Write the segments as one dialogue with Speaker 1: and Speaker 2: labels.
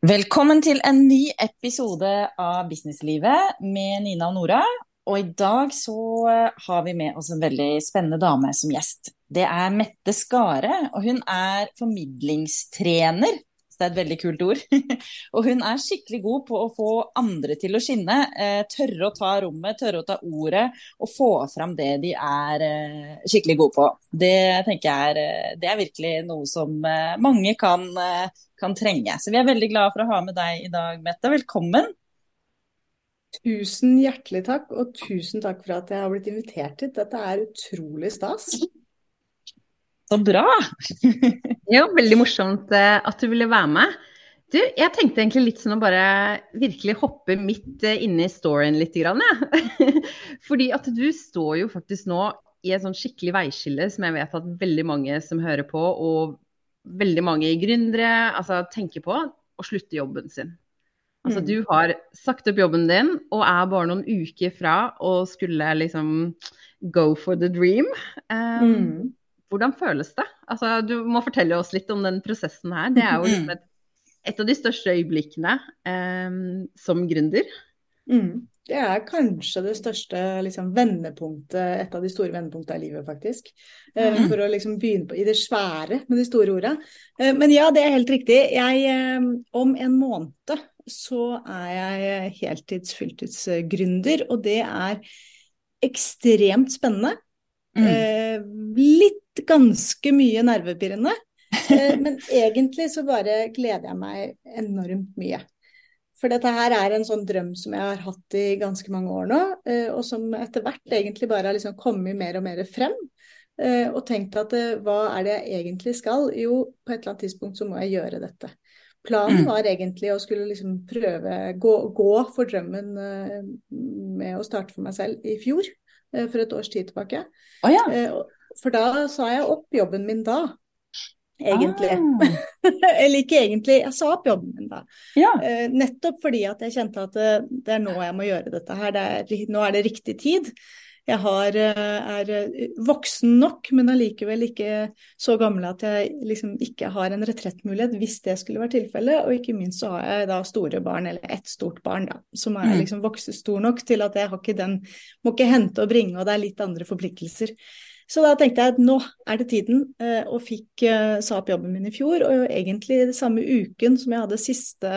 Speaker 1: Velkommen til en ny episode av Businesslivet med Nina og Nora. Og i dag så eh, har vi med oss en veldig spennende dame som gjest. Det er Mette Skare, og hun er formidlingstrener. Det er et veldig kult ord. og hun er skikkelig god på å få andre til å skinne. Eh, tørre å ta rommet, tørre å ta ordet og få fram det de er eh, skikkelig gode på. Det tenker jeg er, det er virkelig noe som mange kan kan trenge. Så vi er veldig glade for å ha med deg i dag, Mette. Velkommen.
Speaker 2: Tusen hjertelig takk, og tusen takk for at jeg har blitt invitert hit. Dette er utrolig stas.
Speaker 1: Så bra!
Speaker 3: jo, veldig morsomt eh, at du ville være med. Du, jeg tenkte egentlig litt sånn å bare virkelig hoppe midt eh, inne i storyen litt, grann, ja. Fordi at du står jo faktisk nå i et sånn skikkelig veiskille som jeg vet at veldig mange som hører på, og veldig mange gründere altså, tenker på å slutte jobben sin. Altså, mm. Du har sagt opp jobben din og er bare noen uker fra å skulle liksom go for the dream. Um, mm. Hvordan føles det? Altså, du må fortelle oss litt om den prosessen her. Det er jo liksom et, et av de største øyeblikkene um, som gründer.
Speaker 2: Mm. Det er kanskje det største liksom, vendepunktet, et av de store vendepunktene i livet, faktisk. Mm. For å liksom begynne på, i det svære med de store orda. Eh, men ja, det er helt riktig. Jeg, eh, om en måned så er jeg heltids fulltidsgründer, og det er ekstremt spennende. Mm. Litt ganske mye nervepirrende. Men egentlig så bare gleder jeg meg enormt mye. For dette her er en sånn drøm som jeg har hatt i ganske mange år nå, eh, og som etter hvert egentlig bare har liksom kommet mer og mer frem. Eh, og tenkt at eh, hva er det jeg egentlig skal? Jo, på et eller annet tidspunkt så må jeg gjøre dette. Planen mm. var egentlig å skulle liksom prøve gå, gå for drømmen med å starte for meg selv i fjor, for et års tid tilbake.
Speaker 1: Oh, ja.
Speaker 2: For da sa jeg opp jobben min da egentlig. Ah. Eller ikke egentlig, jeg sa opp jobben min da.
Speaker 1: Ja.
Speaker 2: Uh, nettopp fordi at jeg kjente at det, eh, det, er nå jeg må gjøre dette her. Det er, nå er det riktig tid. Jeg har, uh, er voksen nok, men allikevel ikke så gammel at jeg liksom ikke har en retrettmulighet hvis det skulle være tilfellet. Og ikke minst så har jeg da store barn, eller ett stort barn, da, som er mm. liksom vokst stor nok til at jeg har ikke den Må ikke hente og bringe, og det er litt andre forpliktelser. Så da tenkte jeg at nå er det tiden, eh, og fikk eh, sa opp jobben min i fjor. Og egentlig den samme uken som jeg hadde siste,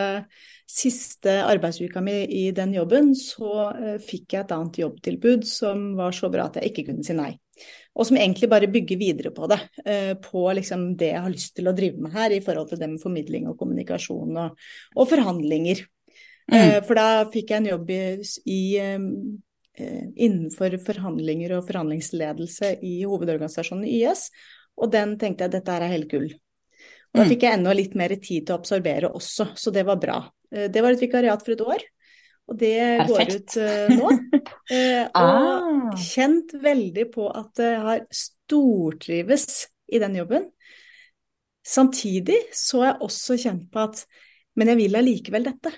Speaker 2: siste arbeidsuka mi i den jobben, så uh, fikk jeg et annet jobbtilbud som var så bra at jeg ikke kunne si nei. Og som egentlig bare bygger videre på det. På liksom det jeg har lyst til å drive med her i forhold til det med formidling og kommunikasjon og, og forhandlinger. Mm. For da fikk jeg en jobb i, i Eh, innenfor forhandlinger og forhandlingsledelse i hovedorganisasjonen YS. Og den tenkte jeg dette er helt gull. Og da mm. fikk jeg enda litt mer tid til å absorbere også, så det var bra. Eh, det var et vikariat for et år, og det Perfekt. går ut uh, nå. Og ah. kjent veldig på at jeg har stortrives i den jobben. Samtidig så har jeg også kjent på at men jeg vil allikevel dette.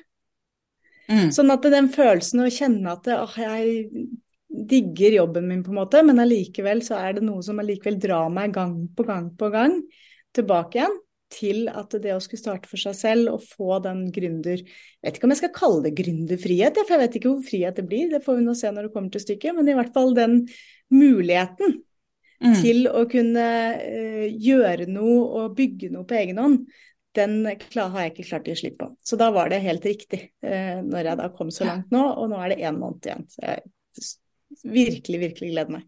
Speaker 2: Mm. Sånn at den følelsen å kjenne at åh, jeg digger jobben min, på en måte, men allikevel så er det noe som allikevel drar meg gang på gang på gang tilbake igjen til at det å skulle starte for seg selv og få den gründer Jeg vet ikke om jeg skal kalle det gründerfrihet, for jeg vet ikke hvor frihet det blir, det får vi nå se når det kommer til stykket, men i hvert fall den muligheten mm. til å kunne uh, gjøre noe og bygge noe på egen hånd, den har jeg ikke klart å gi slipp på. Så da var det helt riktig eh, når jeg da kom så langt nå, og nå er det én måned igjen. Så jeg virkelig, virkelig gleder meg.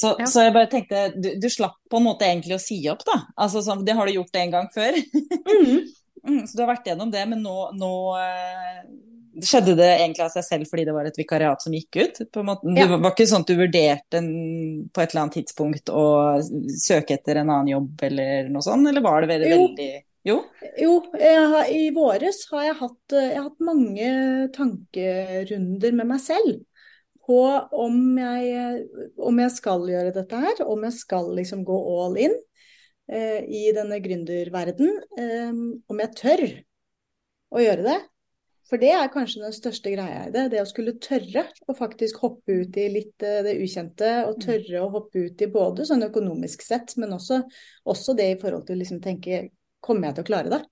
Speaker 1: Så, ja. så, jeg bare tenkte, du, du, slapp på en måte egentlig å si opp, da? Altså, så, det har du gjort en gang før? Mm. mm, så du har vært gjennom det, men nå, nå eh, Skjedde det egentlig av seg selv fordi det var et vikariat som gikk ut? På en måte? Ja. Det var ikke sånn at du vurderte en, på et eller annet tidspunkt å søke etter en annen jobb eller noe sånt, eller var det veldig, veldig jo.
Speaker 2: jo har, I våres har jeg, hatt, jeg har hatt mange tankerunder med meg selv på om jeg, om jeg skal gjøre dette her, om jeg skal liksom gå all in eh, i denne gründerverden. Eh, om jeg tør å gjøre det. For det er kanskje den største greia i det. Det å skulle tørre å faktisk hoppe ut i litt eh, det ukjente. Og tørre å hoppe ut i både sånn økonomisk sett, men også, også det i forhold til å liksom tenke Kommer jeg til å klare det?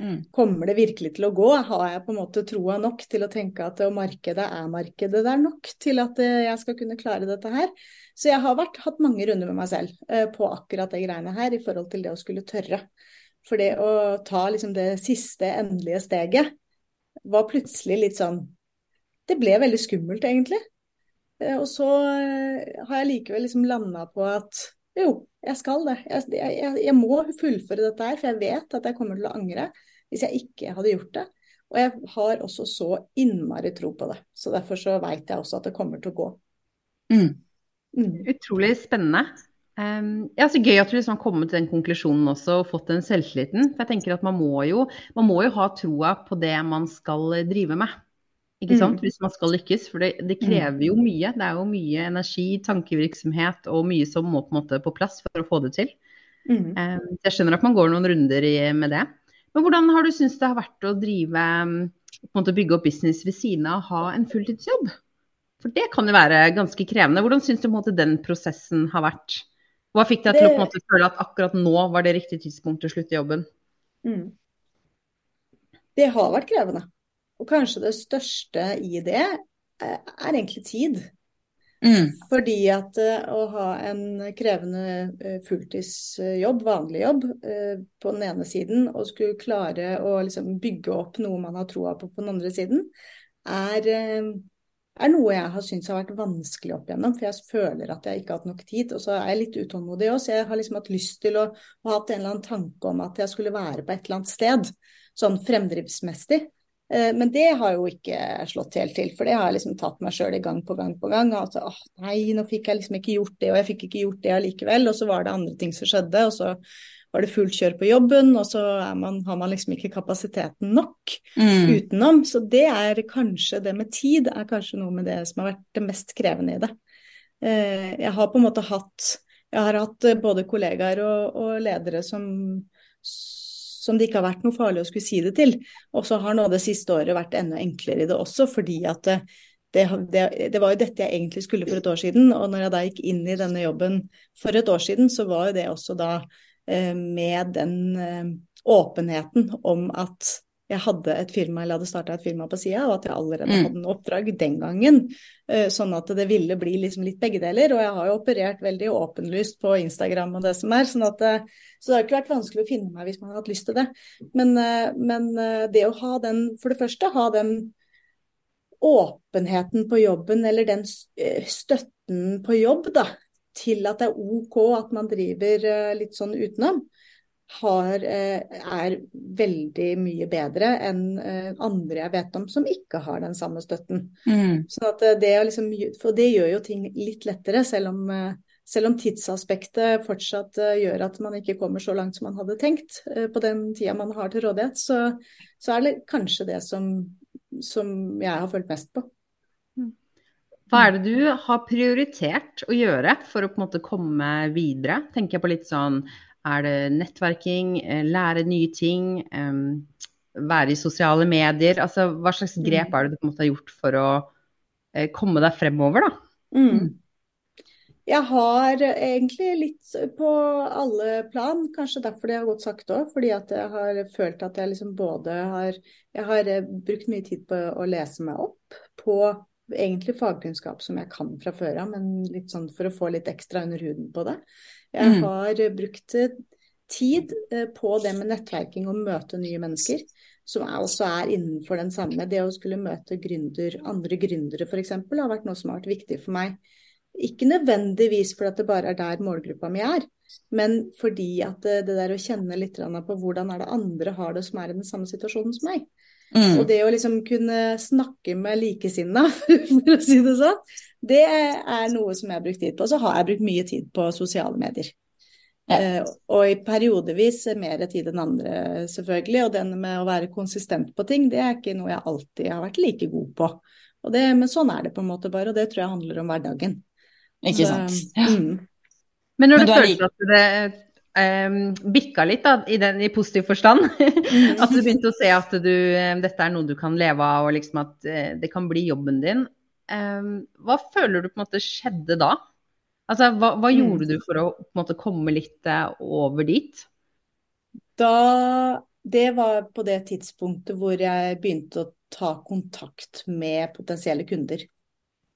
Speaker 2: Mm. Kommer det virkelig til å gå? Har jeg på en måte troa nok til å tenke at markedet er markedet der nok til at eh, jeg skal kunne klare dette her? Så jeg har vært, hatt mange runder med meg selv uh, på akkurat det greiene her i forhold til det å skulle tørre. For det å ta liksom det siste, endelige steget var plutselig litt sånn Det ble veldig skummelt, egentlig. Uh, og så har jeg likevel liksom landa på at jo, jeg skal det. Jeg, jeg, jeg, må fullføre dette her, for jeg vet at jeg kommer til å angre hvis jeg ikke hadde gjort det. Og jeg har også så innmari tro på det. Så derfor så veit jeg også at det kommer til å gå.
Speaker 3: Mm. Mm. Utrolig spennende. Um, ja, så Gøy at du liksom har kommet til den konklusjonen også og fått den selvtilliten. For jeg tenker at man må jo, man må jo ha troa på det man skal drive med. Ikke sant? Mm. Hvis man skal lykkes. For det, det, krever jo mye. Det er jo mye energi, tankevirksomhet og mye som må på, en måte på plass for å få det til. Mm. Um, jeg skjønner at man går noen runder i, med det. Men hvordan har du syntes det har vært å drive, på en måte bygge opp business ved siden av å ha en fulltidsjobb? For det kan jo være ganske krevende. Hvordan syns du på en måte den prosessen har vært? Hva fikk deg til å måte føle at akkurat nå var det riktig tidspunkt til å slutte jobben? Mm.
Speaker 2: Det har vært krevende. Og kanskje det største i det er egentlig tid. Mm. Fordi at uh, å ha en krevende uh, fulltidsjobb, vanlig jobb, på den ene siden, og skulle klare å liksom, bygge opp noe man har troa på på den andre siden, er, er noe jeg har syntes har vært vanskelig opp igjennom. For jeg føler at jeg ikke har hatt nok tid. Og så er jeg litt utålmodig òg, så jeg har liksom hatt lyst til å ha hatt en eller annen tanke om at jeg skulle være på et eller annet sted, sånn fremdriftsmessig. Eh, men det har jo ikke slått helt til, for det har jeg liksom tatt meg sjøl i gang på gang på gang. Altså, åh, nei, nå fikk jeg liksom ikke gjort det, og jeg fikk ikke gjort det allikevel. Og så var det andre ting som skjedde, og så var det fullt kjør på jobben, og så man, har man liksom ikke kapasiteten nok mm. utenom. Så det er kanskje det med tid, er kanskje noe med det som har vært det mest krevende i det. Eh, jeg har på en måte hatt jeg har hatt både kollegaer og, og ledere som som det ikke har vært noe farlig å skulle si det til. Og så har nå det siste året vært enda enklere i det også, fordi at det, det, det, det, var jo dette jeg egentlig skulle for et år siden. Og når jeg da gikk inn i denne jobben for et år siden, så var jo det også da eh, med den eh, åpenheten om at jeg hadde et firma, eller hadde starta et firma på sida, og at jeg allerede mm. hadde en oppdrag den gangen. Eh, sånn at det ville bli liksom litt begge deler. Og jeg har jo operert veldig åpenlyst på Instagram og det som er. sånn at eh, Så det har ikke vært vanskelig å finne meg hvis man har hatt lyst til det. Men, eh, men det å ha den, for det første, ha den åpenheten på jobben, eller den støtten på jobb, da, til at det er OK at man driver litt sånn utenom har, eh, er veldig mye bedre enn eh, andre jeg vet om som ikke har den samme støtten. Mm. Sånn at eh, det, liksom, for det gjør jo ting litt lettere, selv om, selv om tidsaspektet fortsatt gjør at man ikke kommer så langt som man hadde tenkt på den tida man har til rådighet, så, så er det kanskje det som, som jeg har følt mest på.
Speaker 3: Mm. Hva er det du har prioritert å gjøre for å på en måte komme videre? Tenker jeg på litt sånn er det nettverking, eh, lære nye ting, være i sosiale medier? Altså, hva slags mm. grep er det du på en måte har gjort for å eh, komme deg fremover, da? Mm.
Speaker 2: Jeg har egentlig litt på alle plan, kanskje derfor det har gått sakte òg. Fordi at jeg har følt at jeg liksom både har Jeg har eh, brukt mye tid på å lese meg opp på egentlig fagkunnskap som jeg kan fra før av, men litt sånn for å få litt ekstra under huden på det. Jeg mm. har brukt tid eh, på det med nettverking og møte nye mennesker, som også er innenfor den samme. Det å skulle møte gründer, andre gründere f.eks. har vært noe som har vært viktig for meg. Ikke nødvendigvis fordi det bare er der målgruppa mi er, men fordi at det, det der å kjenne litt på hvordan er det andre har det som er i den samme situasjonen som meg. Mm. Og det å liksom kunne snakke med likesinna, for å si det sånn, det er noe som jeg har brukt tid på. Så har jeg brukt mye tid på sosiale medier. Ja. Uh, og i periodevis mer tid enn andre, selvfølgelig. Og den med å være konsistent på ting, det er ikke noe jeg alltid har vært like god på. Det, men sånn er det på en måte bare, og det tror jeg handler om hverdagen.
Speaker 1: Ikke Så, sant. Ja. Mm.
Speaker 3: Men når du, du følte at det um, bikka litt da, i, den, i positiv forstand, mm. at du begynte å se at du, dette er noe du kan leve av, og liksom at uh, det kan bli jobben din, Um, hva føler du på en måte skjedde da? Altså, hva, hva gjorde mm. du for å måte komme litt uh, over dit?
Speaker 2: Da Det var på det tidspunktet hvor jeg begynte å ta kontakt med potensielle kunder.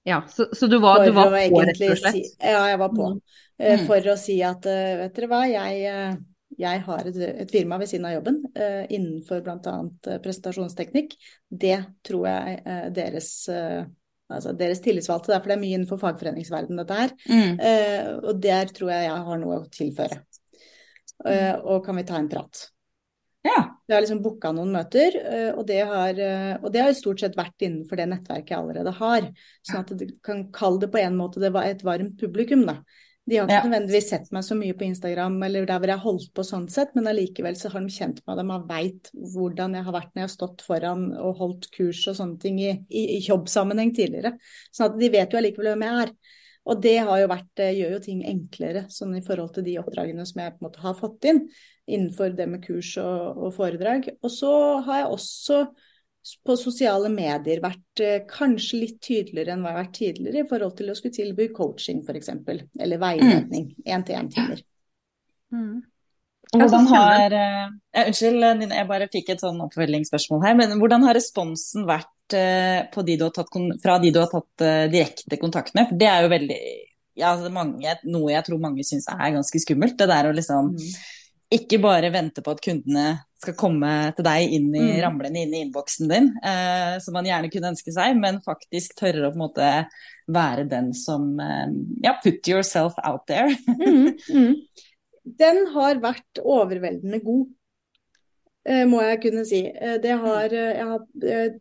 Speaker 3: Ja, Så, så du var, du var på, rett og slett? Si,
Speaker 2: ja, jeg var på. Mm. Eh, mm. For å si at eh, vet dere hva, jeg, eh, jeg har et, et, firma ved siden av jobben uh, innenfor bl.a. Uh, presentasjonsteknikk. Det tror jeg uh, deres altså deres tillitsvalgte, derfor det er mye innenfor fagforeningsverdenen dette her. Mm. og der tror jeg jeg har noe å tilføre. og kan vi ta en prat?
Speaker 1: Ja.
Speaker 2: Jeg har liksom booka noen møter, eh, og det, har, eh, og det har stort sett vært innenfor det nettverket jeg allerede har. Sånn at du kan kalle det på en måte det var et varmt publikum, da. De har ikke ja. nødvendigvis sett meg så mye på Instagram eller der hvor jeg har holdt på sånn sett, men allikevel så har de kjent meg, de har veit hvordan jeg har vært når jeg har stått foran og holdt kurs og sånne ting i, i, i jobbsammenheng tidligere. Sånn at de vet jo allikevel hvem jeg er. Og det har jo vært, eh, gjør jo ting enklere sånn i forhold til de oppdragene som jeg på en måte har fått inn innenfor det med kurs og, og foredrag. Og så har jeg også på sosiale medier vært eh, kanskje litt tydeligere enn hva jeg har vært tidligere i forhold til å skulle tilby coaching f.eks. Eller veiledning. Én-til-én-timer.
Speaker 1: Mm. mm. Hvordan har uh, Unnskyld, Nina, jeg bare fikk et sånn oppfølgingsspørsmål her. Men hvordan har responsen vært uh, de tatt, fra de du har tatt direkte kontakt med? For det er jo veldig ja, altså mange, noe jeg tror mange syns er ganske skummelt. Det der å liksom mm ikke bare vente på at kundene skal komme til deg inn i, mm. ramlende inn i innboksen din, eh, som man gjerne kunne ønske seg, men faktisk tørre å på en måte være den som eh, Ja, put yourself out there.
Speaker 2: mm, mm. Den har vært overveldende god, eh, må jeg kunne si. Eh, det har eh, jeg, har eh,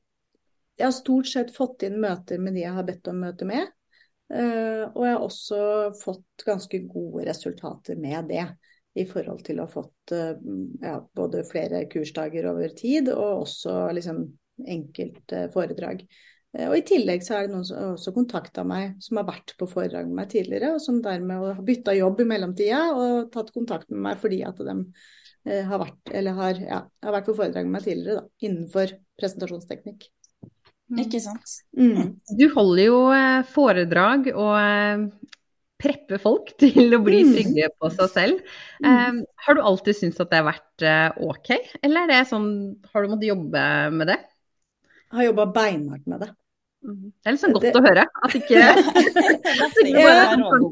Speaker 2: jeg har stort sett fått inn møter med de jeg har bedt om møte med. og jeg har også fått ganske gode resultater med det i forhold til å ha fått eh, ja, både flere kursdager over tid og også liksom enkelte foredrag. Eh, og I tillegg så er det noen som også kontakta meg som har vært på foredrag med meg tidligere, og som dermed har bytta jobb i mellomtida og tatt kontakt med meg fordi at de eh, har vært, har, ja, har vært på foredrag med meg tidligere da, innenfor presentasjonsteknikk.
Speaker 1: Mm. Ikke sant.
Speaker 3: Mm. Du holder jo foredrag og preppe folk til å bli mm. trygge på seg selv. Um, har du alltid syntes at det har vært uh, OK, eller er det sånn, har du måttet jobbe med det?
Speaker 2: Jeg har jobba beinhardt med det.
Speaker 3: Mhm. Det er sånn godt det... å høre. At ikke, at ikke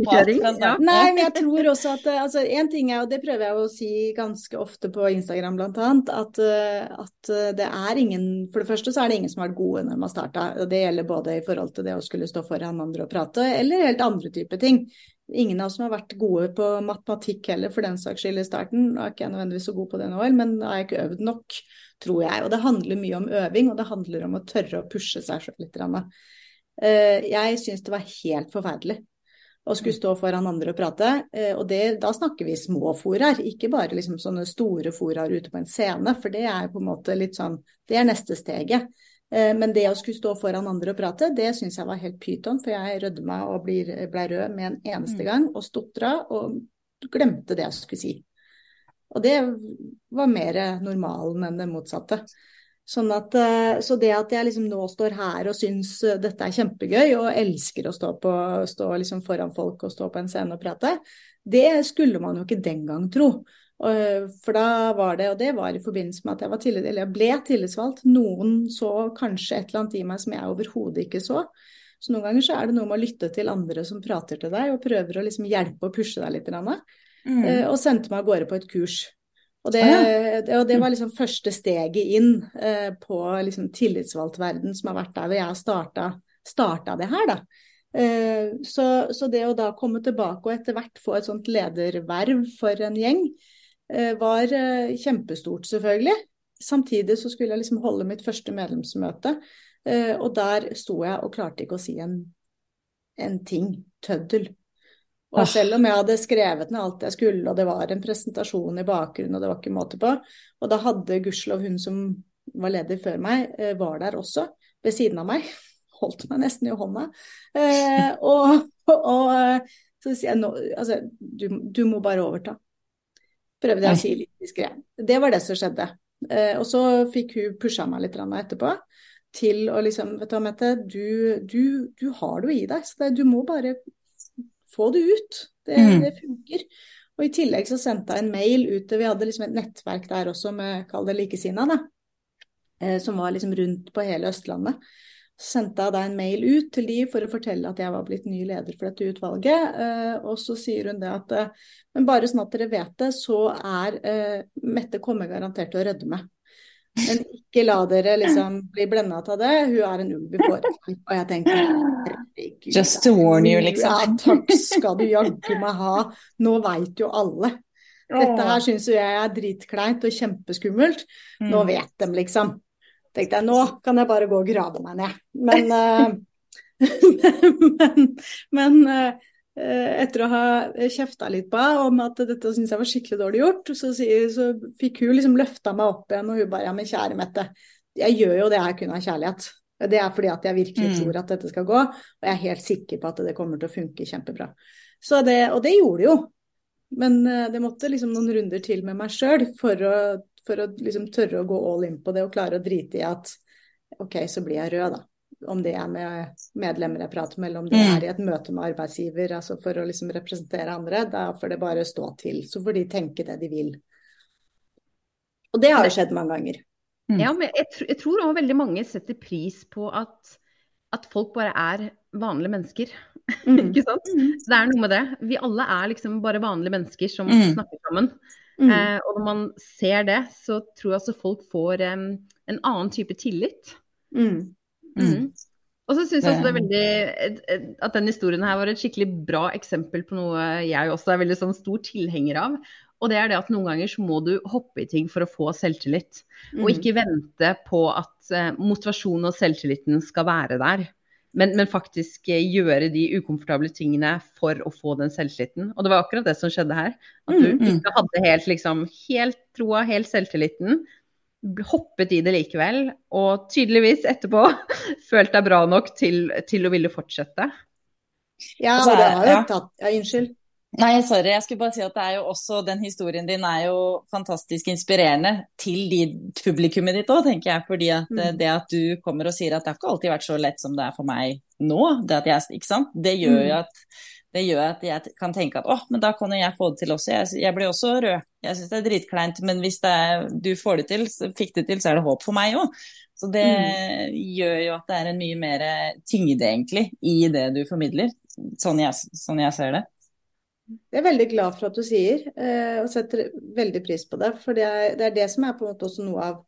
Speaker 2: bare ja. Nei, men jeg tror også at altså, En ting er, og det prøver jeg å si ganske ofte på Instagram bl.a., at, at det er ingen For det første så er det ingen som har vært gode når man starta. Det gjelder både i forhold til det å skulle stå foran andre og prate, eller helt andre typer ting. Ingen av oss som har vært gode på matematikk heller, for den saks skyld i starten. Nå er ikke jeg nødvendigvis så god på det nå, men da har jeg ikke øvd nok, tror jeg. Og det handler mye om øving, og det handler om å tørre å pushe seg selv litt. Eh, jeg syns det var helt forferdelig å skulle stå foran andre og prate. Eh, og det, da snakker vi små foraer, ikke bare liksom sånne store foraer ute på en scene. For det er på en måte litt sånn Det er neste steget. Eh, men det å skulle stå foran andre og prate, det syns jeg var helt pyton. For jeg rødma og ble rød med en eneste mm. gang og stotra og glemte det jeg skulle si. Og det var mer normalen enn det motsatte. Sånn at, eh, så det at jeg liksom nå står her og syns dette er kjempegøy og elsker å stå, på, stå liksom foran folk og stå på en scene og prate, det skulle man jo ikke den gang tro. For da var det, og det var i forbindelse med at jeg, tillit, jeg ble tillitsvalgt, noen så kanskje et eller annet i meg som jeg overhodet ikke så. Så noen ganger så er det noe med å lytte til andre som prater til deg og prøver å liksom hjelpe og pushe deg litt. Mm. Eh, og sendte meg av gårde på et kurs. Og det, og det, var liksom første steget inn eh, på liksom tillitsvalgtverden som har vært der hvor jeg har starta, det her, da. Eh, så, så, det å da komme tilbake og etter hvert få et sånt lederverv for en gjeng, Eh, var eh, kjempestort, selvfølgelig. Samtidig så skulle jeg liksom holde mitt første medlemsmøte, eh, og der sto jeg og klarte ikke å si en, en ting. Tøddel. Og ah. selv om jeg hadde skrevet ned alt jeg skulle, og det var en presentasjon i bakgrunnen, og det var ikke måte på, og da hadde gudskjelov hun som var leder før meg, var der også, ved siden av meg. Holdt meg nesten i hånda. og, og, og så sier jeg nå Altså, du, du må bare overta prøvde jeg å si litt diskré. Det var det som skjedde. Eh, og så fikk hun pusha meg litt etterpå til å liksom Vet du hva, Mette, du, du, du har det jo i deg, så det, du må bare få det ut. Det, mm. det funker. Og i tillegg så sendte jeg en mail ut til Vi hadde liksom et nettverk der også med, kall det likesinnede, eh, som var liksom rundt på hele Østlandet. Sendte jeg da en mail ut til de for å fortelle at jeg var blitt ny leder for dette utvalget. Eh, og så sier hun det at eh, men bare sånn at dere vet det, så er eh, Mette kommer garantert til å rødme. Men ikke la dere liksom bli blenda av det. Hun er en ulv i. Og jeg tenker herregud.
Speaker 1: Just to warn you, liksom.
Speaker 2: Ja, takk skal du jaggu meg ha. Nå veit jo alle. Dette her syns jo jeg er dritkleint og kjempeskummelt. Nå
Speaker 1: Mm.
Speaker 2: vet de, liksom. Tenkte jeg, nå kan jeg bare gå og grave meg ned. Men, eh, men, men eh, etter å ha kjefta litt på henne om at dette syntes jeg var skikkelig dårlig gjort, så, så fikk hun liksom løfta meg opp igjen, og hun bare ja, men kjære Mette, jeg gjør jo det her kun av kjærlighet. Det er fordi at jeg virkelig
Speaker 1: Mm.
Speaker 2: tror at dette skal gå, og jeg er helt sikker på at det kommer til å funke kjempebra. Så det, og det gjorde det jo. Men eh, det måtte liksom noen runder til med meg sjøl for å, for å liksom tørre å gå all in på det og klare å drite i at OK, så blir jeg rød, da. Om det er med medlemmer jeg prater med, eller om det
Speaker 1: Mm.
Speaker 2: er i et møte med arbeidsgiver, altså for å liksom representere andre. Da får det bare stå til. Så får de tenke det de vil. Og det har jo skjedd mange ganger.
Speaker 1: Mm.
Speaker 3: Ja, men jeg, jeg tror også veldig mange setter pris på at, at folk bare er vanlige mennesker. Ikke sant? Det er noe med det. Vi alle er liksom bare vanlige mennesker som
Speaker 1: Mm.
Speaker 3: snakker sammen.
Speaker 2: Mm.
Speaker 3: Eh, og når man ser det, så tror jeg altså folk får um, en annen type tillit.
Speaker 2: Mm.
Speaker 3: Mm. Og så syns jeg også det er veldig at den historien her var et skikkelig bra eksempel på noe jeg også er veldig sånn stor tilhenger av. Og det er det at noen ganger så må du hoppe i ting for å få selvtillit. Og
Speaker 2: Mm.
Speaker 3: ikke vente på at eh, motivasjonen og selvtilliten skal være der. Men, men faktisk eh, gjøre de ukomfortable tingene for å få den selvtilliten. Og det var akkurat det som skjedde her. At du
Speaker 1: Mm, mm.
Speaker 3: ikke hadde helt, liksom, helt troa, helt selvtilliten. Hoppet i det likevel. Og tydeligvis etterpå følt deg bra nok til, til å ville fortsette.
Speaker 2: Ja,
Speaker 1: Altså,
Speaker 2: det har jo
Speaker 1: ja.
Speaker 2: tatt Ja, unnskyld.
Speaker 1: Nei, sorry. Jeg skulle bare si at det er jo også, den historien din er jo fantastisk inspirerende til de, publikummet ditt òg, tenker jeg. Fordi at eh,
Speaker 2: Mm.
Speaker 1: det at du kommer og sier at det har ikke alltid vært så lett som det er for meg nå, det at jeg? Det gjør
Speaker 2: Mm.
Speaker 1: jo at det gjør at jeg kan tenke at åh, men da kan jo jeg få det til også. Jeg, jeg blir også rød. Jeg syns det er dritkleint, men hvis det er, du får det til, fikk det til, så er det håp for meg òg. Så det
Speaker 2: Mm.
Speaker 1: gjør jo at det er en mye mer tyngde, egentlig, i det du formidler. Sånn jeg, sånn jeg ser det.
Speaker 2: Jeg er veldig glad for at du sier, eh, og setter veldig pris på det. For det er, det er det som er på en måte også noe av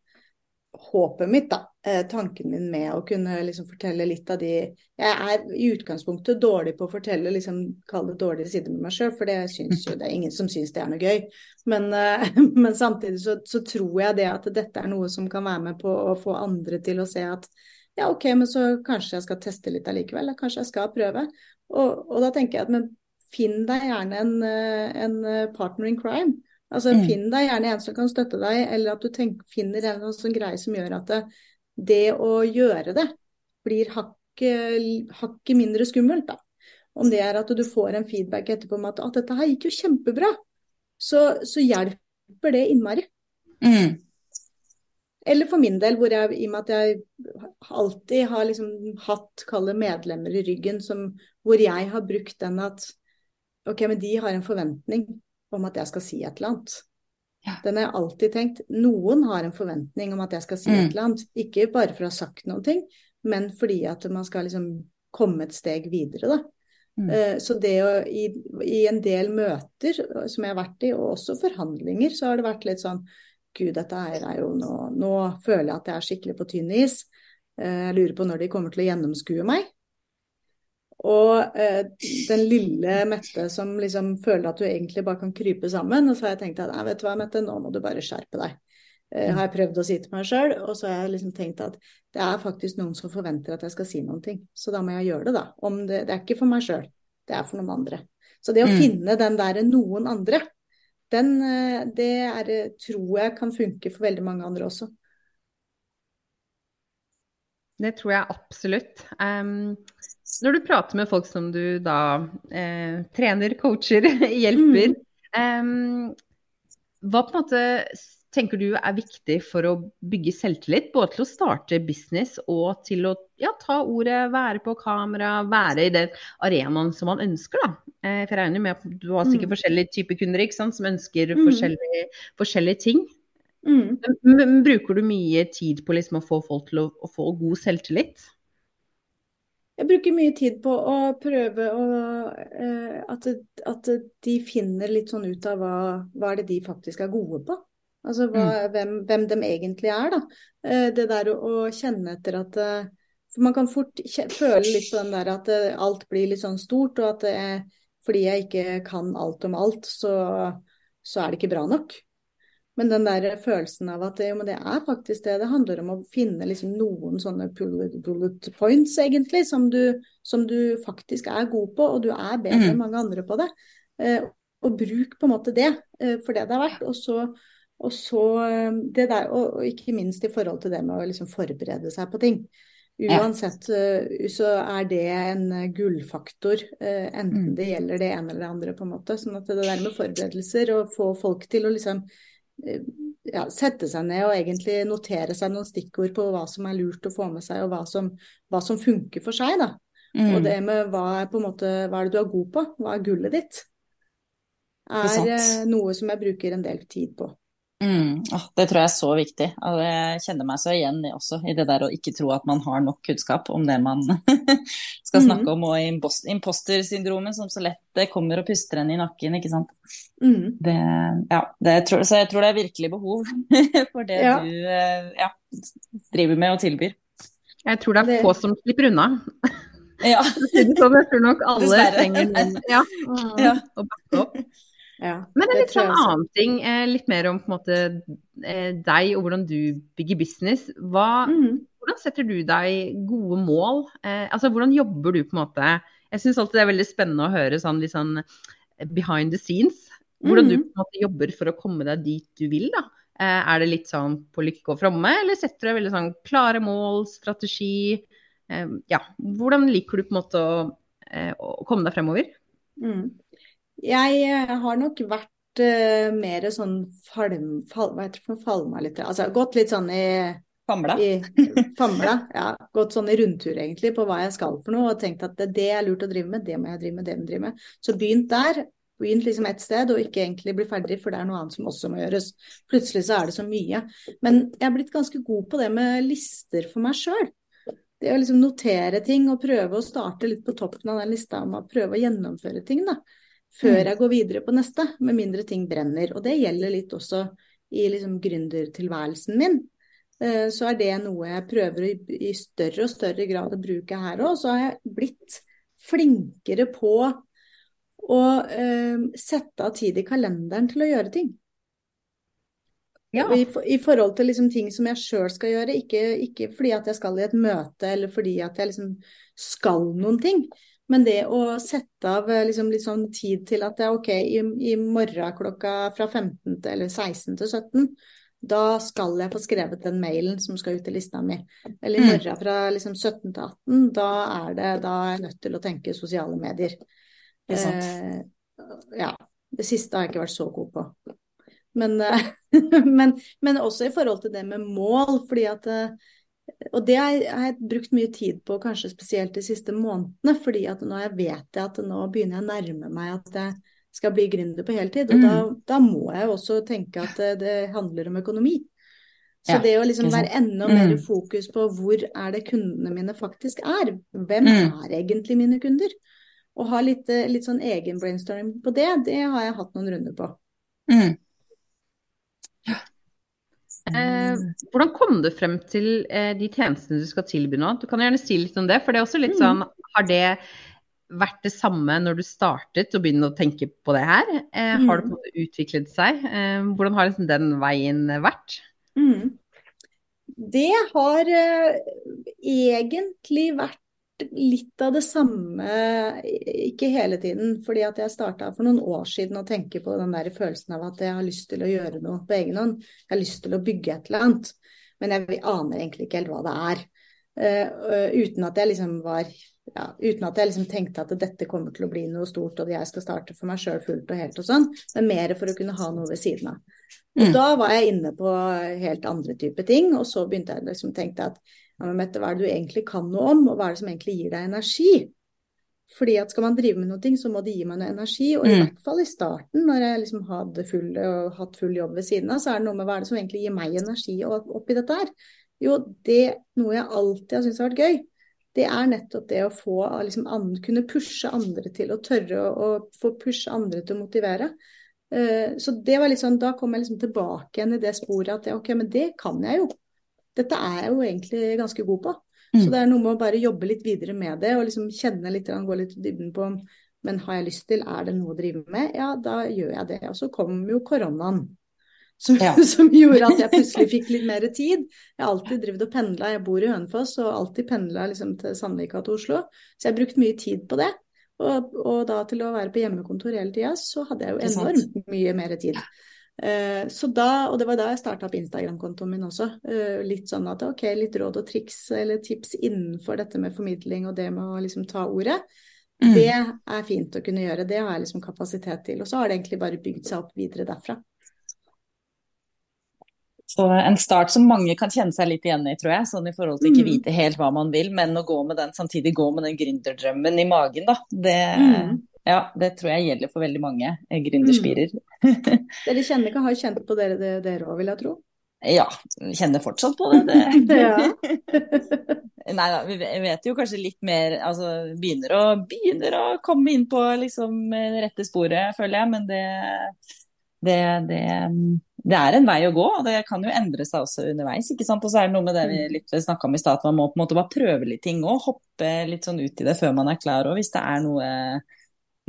Speaker 2: håpet mitt, da. Eh, tanken min med å kunne liksom fortelle litt av de Jeg er i utgangspunktet dårlig på å fortelle, liksom kall det dårlige sider med meg sjøl, for det syns jo det er ingen som syns det er noe gøy. Men, eh, men samtidig så, så tror jeg det at dette er noe som kan være med på å få andre til å se at ja, OK, men så kanskje jeg skal teste litt allikevel. Kanskje jeg skal prøve. Og, og da tenker jeg at men finn deg gjerne en, eh, en eh, partner in crime. Altså
Speaker 1: Mm.
Speaker 2: Finn deg gjerne en som kan støtte deg, eller at du tenker, finner en sånn greie som gjør at det, det å gjøre det blir hakket hakke mindre skummelt. da. Om det er at du får en feedback etterpå om at, at dette her gikk jo kjempebra, så, så hjelper det innmari.
Speaker 1: Mm.
Speaker 2: Eller for min del, hvor jeg, i og med at jeg alltid har liksom hatt kalde medlemmer i ryggen, som, hvor jeg har brukt den at OK, men de har en forventning om at jeg skal si et eller annet.
Speaker 1: Ja.
Speaker 2: Den har jeg alltid tenkt. Noen har en forventning om at jeg skal si
Speaker 1: Mm.
Speaker 2: et eller annet. Ikke bare for å ha sagt noen ting, men fordi at man skal liksom komme et steg videre, da.
Speaker 1: Mm.
Speaker 2: Eh, Så det å i, i en del møter eh, som jeg har vært i, og også forhandlinger, så har det vært litt sånn Gud, dette her er jo nå Nå føler jeg at jeg er skikkelig på tynn is. Eh, Jeg lurer på når de kommer til å gjennomskue meg. Og eh, den lille Mette som liksom føler at du egentlig bare kan krype sammen. Og så har jeg tenkt at nei, vet du hva, Mette, nå må du bare skjerpe deg. Eh, har jeg prøvd å si til meg sjøl. Og så har jeg liksom tenkt at det er faktisk noen som forventer at jeg skal si noen ting. Så da må jeg gjøre det, da. Om det, det er ikke for meg sjøl, det er for noen andre. Så det å
Speaker 1: Mm.
Speaker 2: finne den derre noen andre, den, eh, det er, eh, tror jeg kan funke for veldig mange andre også.
Speaker 3: Det tror jeg absolutt. Når du prater med folk som du da eh, trener, coacher, hjelper, em, hva på en måte tenker du er viktig for å bygge selvtillit? Både til å starte business og til å ja, ta ordet, være på kamera, være i den arenaen som man ønsker, da. Eh, for jeg regner med at du har sikkert
Speaker 2: Mm.
Speaker 3: forskjellige typer kunder sant, som ønsker
Speaker 2: Mm.
Speaker 3: forskjellige, forskjellige ting.
Speaker 2: Mm.
Speaker 3: Men, men bruker du mye tid på liksom å få folk til å, å få god selvtillit?
Speaker 2: Jeg bruker mye tid på å prøve å eh, at, at de finner litt sånn ut av hva, hva er det de faktisk er gode på. Altså hva, hvem, hvem de egentlig er, da. Eh, det der å, å kjenne etter at eh, For man kan fort føle litt på den der at alt blir litt sånn stort, og at er, fordi jeg ikke kan alt om alt, så, så er det ikke bra nok. Men den der følelsen av at jo, men det er faktisk det det handler om, å finne liksom noen sånne bullet, points, egentlig, som du, som du faktisk er god på, og du er bedre enn mange andre på det. Eh, og bruk på en måte det eh, for det det er verdt. Og så, og så eh, det der, og, og ikke minst i forhold til det med å liksom forberede seg på ting. Uansett eh, så er det en eh, gullfaktor, enten
Speaker 1: Mm.
Speaker 2: det gjelder det ene eller det andre, på en måte. Sånn at det der med forberedelser og få folk til å liksom ja, sette seg ned og egentlig notere seg noen stikkord på hva som er lurt å få med seg, og hva som, hva som funker for seg. da. Og
Speaker 1: Mm.
Speaker 2: det med hva er måte, hva er det du er god på, hva er gullet ditt, er,
Speaker 1: er
Speaker 2: eh, noe som jeg bruker en del tid på.
Speaker 1: Mm. Åh, det tror jeg er så viktig. Og jeg kjenner meg så igjen i også i det der å ikke tro at man har nok kunnskap om det man skal snakke om, og impos- impostersyndromet som så lett det kommer og puster en i nakken, ikke sant.
Speaker 2: Mm.
Speaker 1: Det, ja, det tror, så jeg tror det er virkelig behov for det
Speaker 2: Ja.
Speaker 1: du eh, ja, driver med og tilbyr.
Speaker 3: Jeg tror det er få som slipper unna.
Speaker 1: Ja.
Speaker 3: Sånn, Jeg tror nok alle
Speaker 1: Dessverre.
Speaker 3: trenger noen ja, mm,
Speaker 1: Ja.
Speaker 3: å backe opp.
Speaker 2: Ja,
Speaker 3: Men en
Speaker 2: er
Speaker 3: litt sånn annen ting, eh, litt mer om måte eh, deg og hvordan du bygger business. Hva,
Speaker 2: mm.
Speaker 3: hvordan setter du deg gode mål? Eh, altså hvordan jobber du på en måte? Jeg syns alltid det er veldig spennende å høre sånn litt sånn eh, behind the scenes. Hvordan du
Speaker 2: Mhm.
Speaker 3: på en måte jobber for å komme deg dit du vil, da. Eh, er det litt sånn på lykke og fromme, eller setter du deg veldig sånn klare mål, strategi? Eh, ja, hvordan liker du på en måte å, å komme deg fremover?
Speaker 2: Mm. Jeg eh, har nok vært uh, mer sånn falm, fal, hva heter det for falma litt. Altså gått litt sånn i,
Speaker 1: Famla.
Speaker 2: i famla. Ja, gått sånn i rundtur egentlig på hva jeg skal for noe, og tenkt at det, det er lurt å drive med, det må jeg drive med, det må jeg drive med. Så begynt der. Begynt liksom ett sted, og ikke egentlig bli ferdig, for det er noe annet som også må gjøres. Plutselig så er det så mye. Men jeg er blitt ganske god på det med lister for meg sjøl. Det å liksom notere ting og prøve å starte litt på toppen av den lista om å prøve å gjennomføre ting, da. Før
Speaker 1: Mm.
Speaker 2: jeg går videre på neste, med mindre ting brenner. Og det gjelder litt også i liksom gründertilværelsen min. Eh, Så er det noe jeg prøver i større og større grad å bruke her òg. Så har jeg blitt flinkere på å eh, sette av tid i kalenderen til å gjøre ting.
Speaker 3: Ja.
Speaker 2: I, I forhold til liksom ting som jeg sjøl skal gjøre, ikke, ikke fordi at jeg skal i et møte eller fordi at jeg liksom skal noen ting. Men det å sette av eh, liksom litt sånn tid til at det er OK, i, i morgen klokka fra 15 til, eller 16 til 17, da skal jeg få skrevet den mailen som skal ut i lista mi. Eller i
Speaker 1: Mm.
Speaker 2: morgen fra liksom 17 til 18, da er, det, da er jeg nødt til å tenke sosiale medier.
Speaker 1: Ikke sant.
Speaker 2: Eh, ja. Det siste har jeg ikke vært så god på. Men, eh, men, men også i forhold til det med mål, fordi at eh, Og det har jeg, brukt mye tid på, kanskje spesielt de siste månedene. fordi at nå jeg vet jeg at nå begynner jeg å nærme meg at jeg skal bli gründer på heltid. Og
Speaker 1: Mm.
Speaker 2: da, da må jeg jo også tenke at det, det handler om økonomi. Så
Speaker 1: Ja,
Speaker 2: det å liksom være enda mer
Speaker 1: Mm.
Speaker 2: fokus på hvor er det kundene mine faktisk er. Hvem
Speaker 1: Mm.
Speaker 2: er egentlig mine kunder? Og ha litt, eh, litt sånn egen brainstorming på det, det har jeg hatt noen runder på.
Speaker 1: Mm.
Speaker 3: Eh, hvordan kom du frem til eh, de tjenestene du skal tilby nå? Du kan gjerne si litt om det, for det er også litt
Speaker 2: Mm.
Speaker 3: sånn Har det vært det samme når du startet og begynte å tenke på det her? Eh, Har det på en måte utviklet seg? Eh, hvordan har liksom den veien vært?
Speaker 2: Mm. Det har eh, egentlig vært litt av det samme, ikke hele tiden. Fordi at jeg starta for noen år siden å tenke på den der følelsen av at jeg har lyst til å gjøre noe på egen hånd. Jeg har lyst til å bygge et eller annet. Men jeg aner egentlig ikke helt hva det er. Uh, uten at jeg liksom var ja, uten at jeg liksom tenkte at dette kommer til å bli noe stort og jeg skal starte for meg sjøl fullt og helt og sånn, men mer for å kunne ha noe ved siden av. Og
Speaker 1: Mm.
Speaker 2: da var jeg inne på helt andre typer ting, og så begynte jeg liksom tenkte at ja, men Mette, hva er det du egentlig kan noe om, og hva er det som egentlig gir deg energi? Fordi at skal man drive med noe, så må det gi meg noe energi. Og i
Speaker 1: Mm.
Speaker 2: hvert fall i starten, når jeg liksom hadde full, og hatt full jobb ved siden av, så er det noe med hva er det som egentlig gir meg energi oppi dette her. Jo, det noe jeg alltid har syntes har vært gøy. Det er nettopp det å få liksom, andre, kunne pushe andre til å tørre å, å få pushe andre til å motivere. Uh, så det var litt sånn, da kom jeg liksom tilbake igjen i det sporet at ok, men det kan jeg jo. Dette er jeg jo egentlig ganske god på. Så
Speaker 1: Mm.
Speaker 2: det er noe med å bare jobbe litt videre med det og liksom kjenne litt, gå litt i dybden på men har jeg lyst til, er det noe å drive med? Ja, da gjør jeg det. Og så kom jo koronaen. Som,
Speaker 1: Ja.
Speaker 2: som gjorde at jeg plutselig fikk litt mer tid. Jeg har alltid drevet og pendla, jeg bor i Hønefoss og alltid pendla liksom til Sandvika til Oslo. Så jeg har brukt mye tid på det. Og, og da til å være på hjemmekontor hele tida, så hadde jeg jo enormt mye mer tid. Eh, så da, og det var da jeg starta opp Instagram-kontoen min også. Eh, litt sånn at ok, litt råd og triks eller tips innenfor dette med formidling og det med å liksom ta ordet.
Speaker 1: Mm.
Speaker 2: Det er fint å kunne gjøre, det har jeg liksom kapasitet til. Og så har det egentlig bare bygd seg opp videre derfra.
Speaker 1: Så en start som mange kan kjenne seg litt igjen i, tror jeg. Sånn i forhold til ikke
Speaker 2: Mm.
Speaker 1: vite helt hva man vil, men å gå med den, samtidig gå med den gründerdrømmen i magen, da. Det,
Speaker 2: Mm.
Speaker 1: Ja, det tror jeg gjelder for veldig mange gründerspirer. Mm.
Speaker 2: Dere kjenner ikke, har kjent på dere det dere òg, vil jeg tro?
Speaker 1: Ja, kjenner fortsatt på det. det. Nei da, vi vet jo kanskje litt mer Altså begynner å, begynner å komme inn på liksom det rette sporet, føler jeg. Men det, det, det, det er en vei å gå, og det kan jo endre seg også underveis. ikke sant? Og så er det noe med det vi litt snakka om i stad, at man må på en måte bare prøve litt ting òg. Hoppe litt sånn ut i det før man er klar òg, hvis det er noe,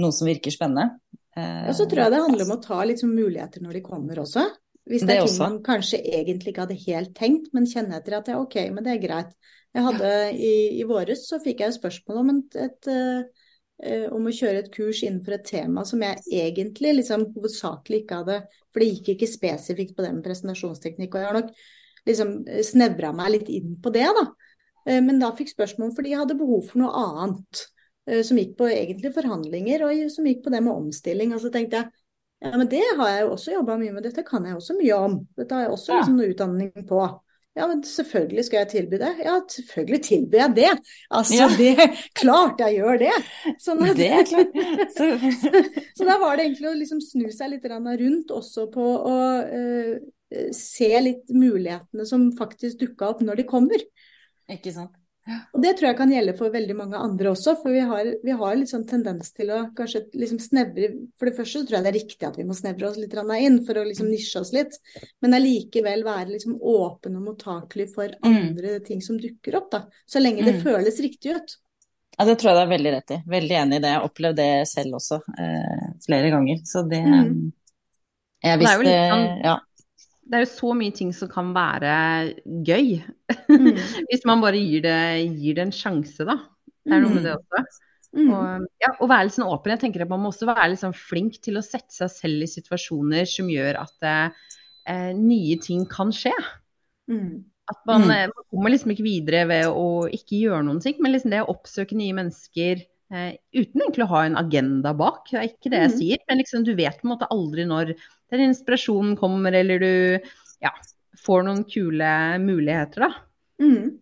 Speaker 1: noe som virker spennende. Eh,
Speaker 2: Og så tror jeg det handler om å ta liksom muligheter når de kommer også. Hvis det
Speaker 1: Det
Speaker 2: er ting man kanskje egentlig ikke hadde helt tenkt, men kjenner etter at ja, ok, men det er greit. Jeg hadde i, i våres så fikk jeg spørsmål om, et, et, eh, om å kjøre et kurs innenfor et tema som jeg egentlig liksom hovedsakelig ikke hadde For det gikk ikke spesifikt på det med presentasjonsteknikk, og jeg har nok liksom snevra meg litt inn på det, da. Eh, Men da fikk spørsmål fordi jeg hadde behov for noe annet. Eh, Som gikk på egentlig forhandlinger, og som gikk på det med omstilling. Og så tenkte jeg ja, men det har jeg jo også jobba mye med, dette kan jeg også mye om. Dette har jeg også liksom noe utdanning på. Ja, men selvfølgelig skal jeg tilby det. Ja, selvfølgelig tilbyr jeg det. Altså,
Speaker 1: Ja.
Speaker 2: det Klart jeg gjør det. Sånn at,
Speaker 1: Det er klart. Så,
Speaker 2: så da var det egentlig å liksom snu seg litt rundt også på å uh, se litt mulighetene som faktisk dukka opp når de kommer.
Speaker 1: ikke sant.
Speaker 2: Og det tror jeg kan gjelde for veldig mange andre også, for vi har, vi har litt sånn tendens til å kanskje liksom snevre For det første så tror jeg det er riktig at vi må snevre oss litt inn for å liksom nisje oss litt, men allikevel være liksom åpen og mottakelig for
Speaker 1: Mm.
Speaker 2: andre ting som dukker opp, da. Så lenge det
Speaker 1: Mm.
Speaker 2: føles riktig ut.
Speaker 1: Ja, det tror jeg det er veldig rett i. Veldig enig i det. Jeg har opplevd det selv også eh, flere ganger. Så det
Speaker 2: Mm.
Speaker 1: Jeg
Speaker 3: Det er jo litt sånn-
Speaker 1: Ja.
Speaker 3: Det er jo så mye ting som kan være gøy,
Speaker 2: Mm.
Speaker 3: hvis man bare gir det, gir det en sjanse, da. Det er noe med det også.
Speaker 2: Mm.
Speaker 3: Og, ja, å være litt sånn åpen. Jeg tenker at Man må også være litt sånn flink til å sette seg selv i situasjoner som gjør at eh, nye ting kan skje.
Speaker 2: Mm.
Speaker 3: At man,
Speaker 1: Mm.
Speaker 3: eh, man kommer liksom ikke videre ved å ikke gjøre noen ting, men liksom det å oppsøke nye mennesker eh, uten egentlig å ha en agenda bak. Det er ikke det jeg
Speaker 2: Mm.
Speaker 3: sier, men liksom du vet på en måte aldri når den inspirasjonen kommer, eller du ja, får noen kule muligheter, da.
Speaker 2: Mm.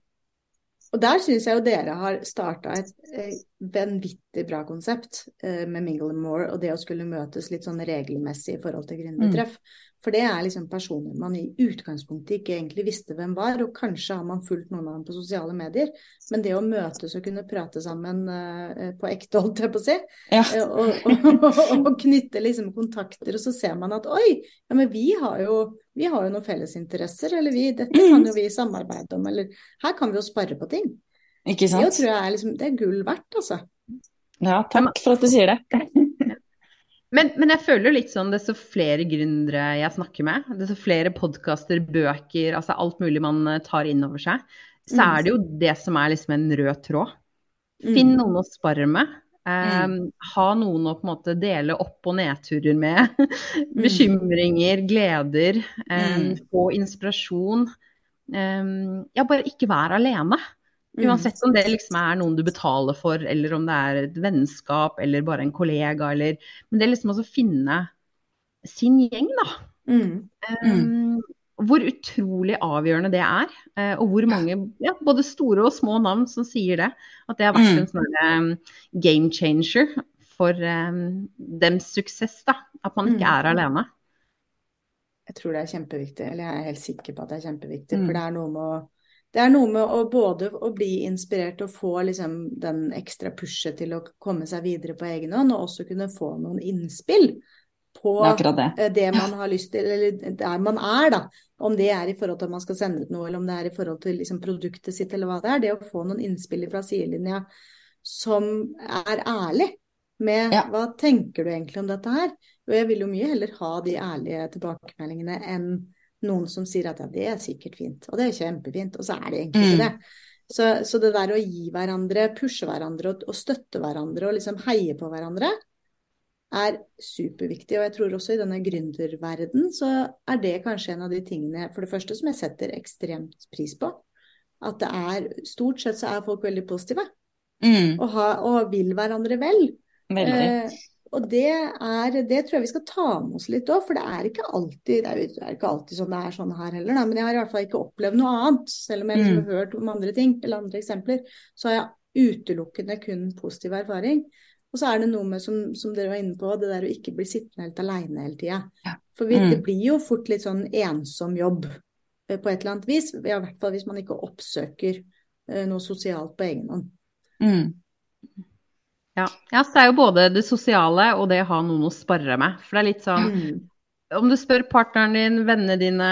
Speaker 2: Og der syns jeg jo dere har starta et eh, vanvittig bra konsept eh, med Mingle and More, og det å skulle møtes litt sånn regelmessig i forhold til gründertreff. For det er liksom personer man i utgangspunktet ikke egentlig visste hvem var, og kanskje har man fulgt noen av dem på sosiale medier. Men det å møtes og kunne prate sammen eh, på ekte, holdt jeg på å si,
Speaker 1: Ja.
Speaker 2: eh, og, og, og, og knytte liksom kontakter, og så ser man at oi, ja men vi har jo, vi har jo noen fellesinteresser, eller vi, dette kan jo vi samarbeide om, eller her kan vi jo spare på ting.
Speaker 1: Ikke
Speaker 2: Det
Speaker 1: sant?
Speaker 2: tror jeg er, liksom, det er gull verdt, altså.
Speaker 1: Ja, takk for at du sier det.
Speaker 3: Men, men jeg føler litt sånn desto flere gründere jeg snakker med, desto flere podkaster, bøker, altså alt mulig man eh, tar inn over seg, så
Speaker 2: Mm.
Speaker 3: er det jo det som er liksom en rød tråd.
Speaker 2: Mm.
Speaker 3: Finn noen å spare med. Um, ha noen å på en måte dele opp- og nedturer med. Bekymringer, gleder. Um. Få inspirasjon. Um, ja, bare ikke være alene.
Speaker 2: Mm.
Speaker 3: Uansett om det liksom er noen du betaler for, eller om det er et vennskap, eller bare en kollega, eller Men det er liksom å finne sin gjeng, da.
Speaker 2: Mm.
Speaker 3: Um, hvor utrolig avgjørende det er. Eh, og hvor mange, ja, både store og små navn som sier det. At det har vært mm. en sånn um, game changer for um, dems suksess. da, At man ikke er alene.
Speaker 2: Jeg tror det er kjempeviktig, eller jeg er helt sikker på at det er kjempeviktig. For det er noe med å det er noe med å både å bli inspirert og få liksom den ekstra pushet til å komme seg videre på egen hånd, og også kunne få noen innspill på det. Eh, det. man har lyst til, eller der man er, da. Om det er i forhold til at man skal sende ut noe, eller om det er i forhold til liksom produktet sitt, eller hva det er. Det å få noen innspill fra sidelinja som er ærlig med ja. hva tenker du egentlig om dette her? Og jeg vil jo mye heller ha de ærlige tilbakemeldingene enn noen som sier at ja, det er sikkert fint, og det er kjempefint, og så er det egentlig ikke mm. det. Så, så, det der å gi hverandre, pushe hverandre og, og, støtte hverandre og liksom heie på hverandre, er superviktig. Og jeg tror også i denne gründerverden så er det kanskje en av de tingene for det første som jeg setter ekstremt pris på. At det er Stort sett så er folk veldig positive. Mm. Og, ha, og, vil hverandre vel. Veldig. Eh, og det, er, det tror jeg vi skal ta med oss litt òg, for det er ikke alltid det er, det er ikke alltid sånn det er sånn her heller. Da. Men jeg har i hvert fall ikke opplevd noe annet. Selv om jeg liksom mm. har hørt om andre ting eller andre eksempler, så har jeg utelukkende kun positiv erfaring. Og så er det noe med, som, som, dere var inne på, det der å ikke bli sittende helt aleine hele tida. Ja. For vi, mm. det blir jo fort litt sånn ensom jobb eh, på et eller annet vis. I hvert fall hvis man ikke oppsøker eh, noe sosialt på egen hånd. Mm.
Speaker 3: Ja. ja, så det er jo både det sosiale og det å ha noen å spare med. For det er litt sånn mm. Om du spør partneren din, vennene dine,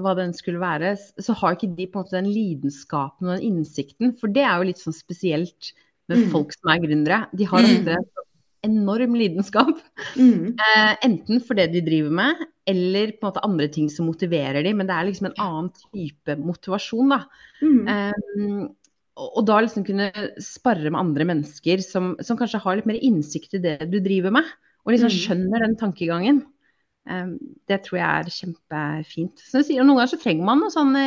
Speaker 3: hva den skulle være, så har ikke de på en måte den lidenskapen og den innsikten. For det er jo litt sånn spesielt med mm. folk som er gründere. De har mm. ofte mm. enorm lidenskap. Eh, enten for det de driver med, eller på en måte andre ting som motiverer dem. Men det er liksom en annen type motivasjon, da. Um, og da liksom kunne spare med andre mennesker som, som, kanskje har litt mer innsikt i det du driver med, og liksom mm. skjønner den tankegangen. Um, det tror jeg er kjempefint. Så sier, noen ganger så trenger man noen sånne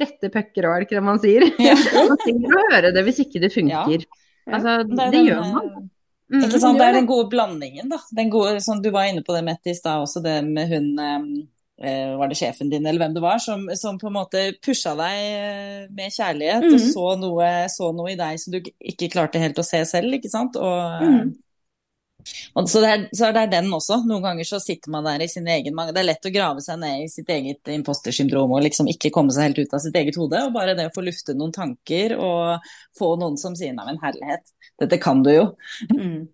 Speaker 3: rette pucker og det man sier? Ja. man trenger å høre det hvis ikke det funker. Ja. Altså, det, det gjør man.
Speaker 1: Mm, ikke sant? Det er den gode blandingen, da. Den gode, som du var inne på det, Mette, i stad også, det med hun um Eh, var det sjefen din eller hvem det var, som, som på en måte pusha deg eh, med kjærlighet mm. og så noe, så noe, i deg som du ikke klarte helt å se selv, ikke sant. Og, mm. Og så, det er, så det er den også. Noen ganger så sitter man der i sin egen Det er lett å grave seg ned i sitt eget impostersyndrom og liksom ikke komme seg helt ut av sitt eget hode. Og bare det å få lufte noen tanker og få noen som sier nei, men herlighet, dette kan du jo.
Speaker 2: Mm.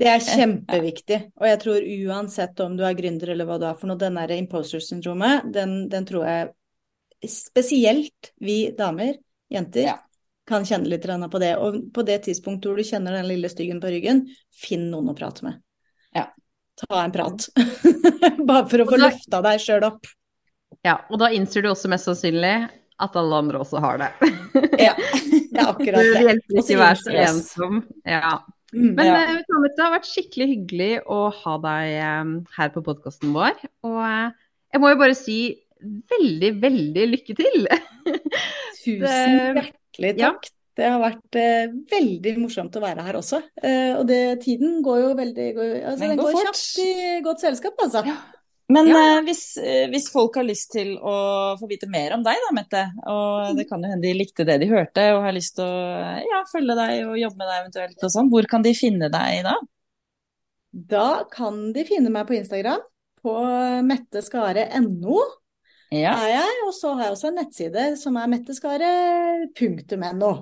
Speaker 2: Det er kjempeviktig. Og jeg tror uansett om du er gründer eller hva du er for noe, den derre imposter-syndromet, den, den, tror jeg spesielt vi damer, jenter, ja. Kan kjenne litt på det. Og på det tidspunktet hvor du kjenner den lille styggen på ryggen, finn noen å prate med. Ja. Ta en prat. Bare for å få løfta deg sjøl opp.
Speaker 3: Ja, og da innser du også mest sannsynlig at alle andre også har det.
Speaker 2: ja, det er akkurat det.
Speaker 3: Det hjelper ikke å være så ensom. Ja. Mm, Men ja. Eh, det har vært skikkelig hyggelig å ha deg um, her på podkasten vår. Og uh, jeg må jo bare si veldig, veldig lykke til.
Speaker 2: Tusen hjertelig takk. Ja. Det har vært eh, veldig morsomt å være her også. Eh, og det, tiden går jo veldig går, altså, Den, går, går kjapt i godt selskap, altså. Ja.
Speaker 1: Men ja. eh, hvis, eh, hvis, folk har lyst til å få vite mer om deg, da, Mette, og mm. det kan jo hende de likte det de hørte og har lyst til å ja, følge deg og jobbe med deg eventuelt og sånn, hvor kan de finne deg da?
Speaker 2: Da kan de finne meg på Instagram, på metteskare.no. Ja. er jeg, og så har jeg også en nettside som er metteskaret.no.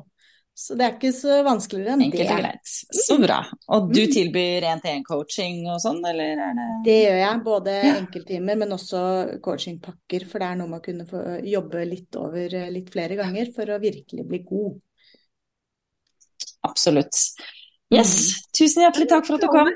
Speaker 2: Så det er ikke så vanskeligere enn
Speaker 1: Enkelt
Speaker 2: det.
Speaker 1: og greit. Så bra. Og du mm. tilbyr én-til-én-coaching og sånn, eller er det
Speaker 2: Det gjør jeg. Både ja. enkelttimer, men også coachingpakker. For det er noe med å kunne få jobbe litt over eh, litt flere ganger for å virkelig bli god.
Speaker 1: Absolutt. Yes. Mm. Tusen hjertelig takk for at du kom.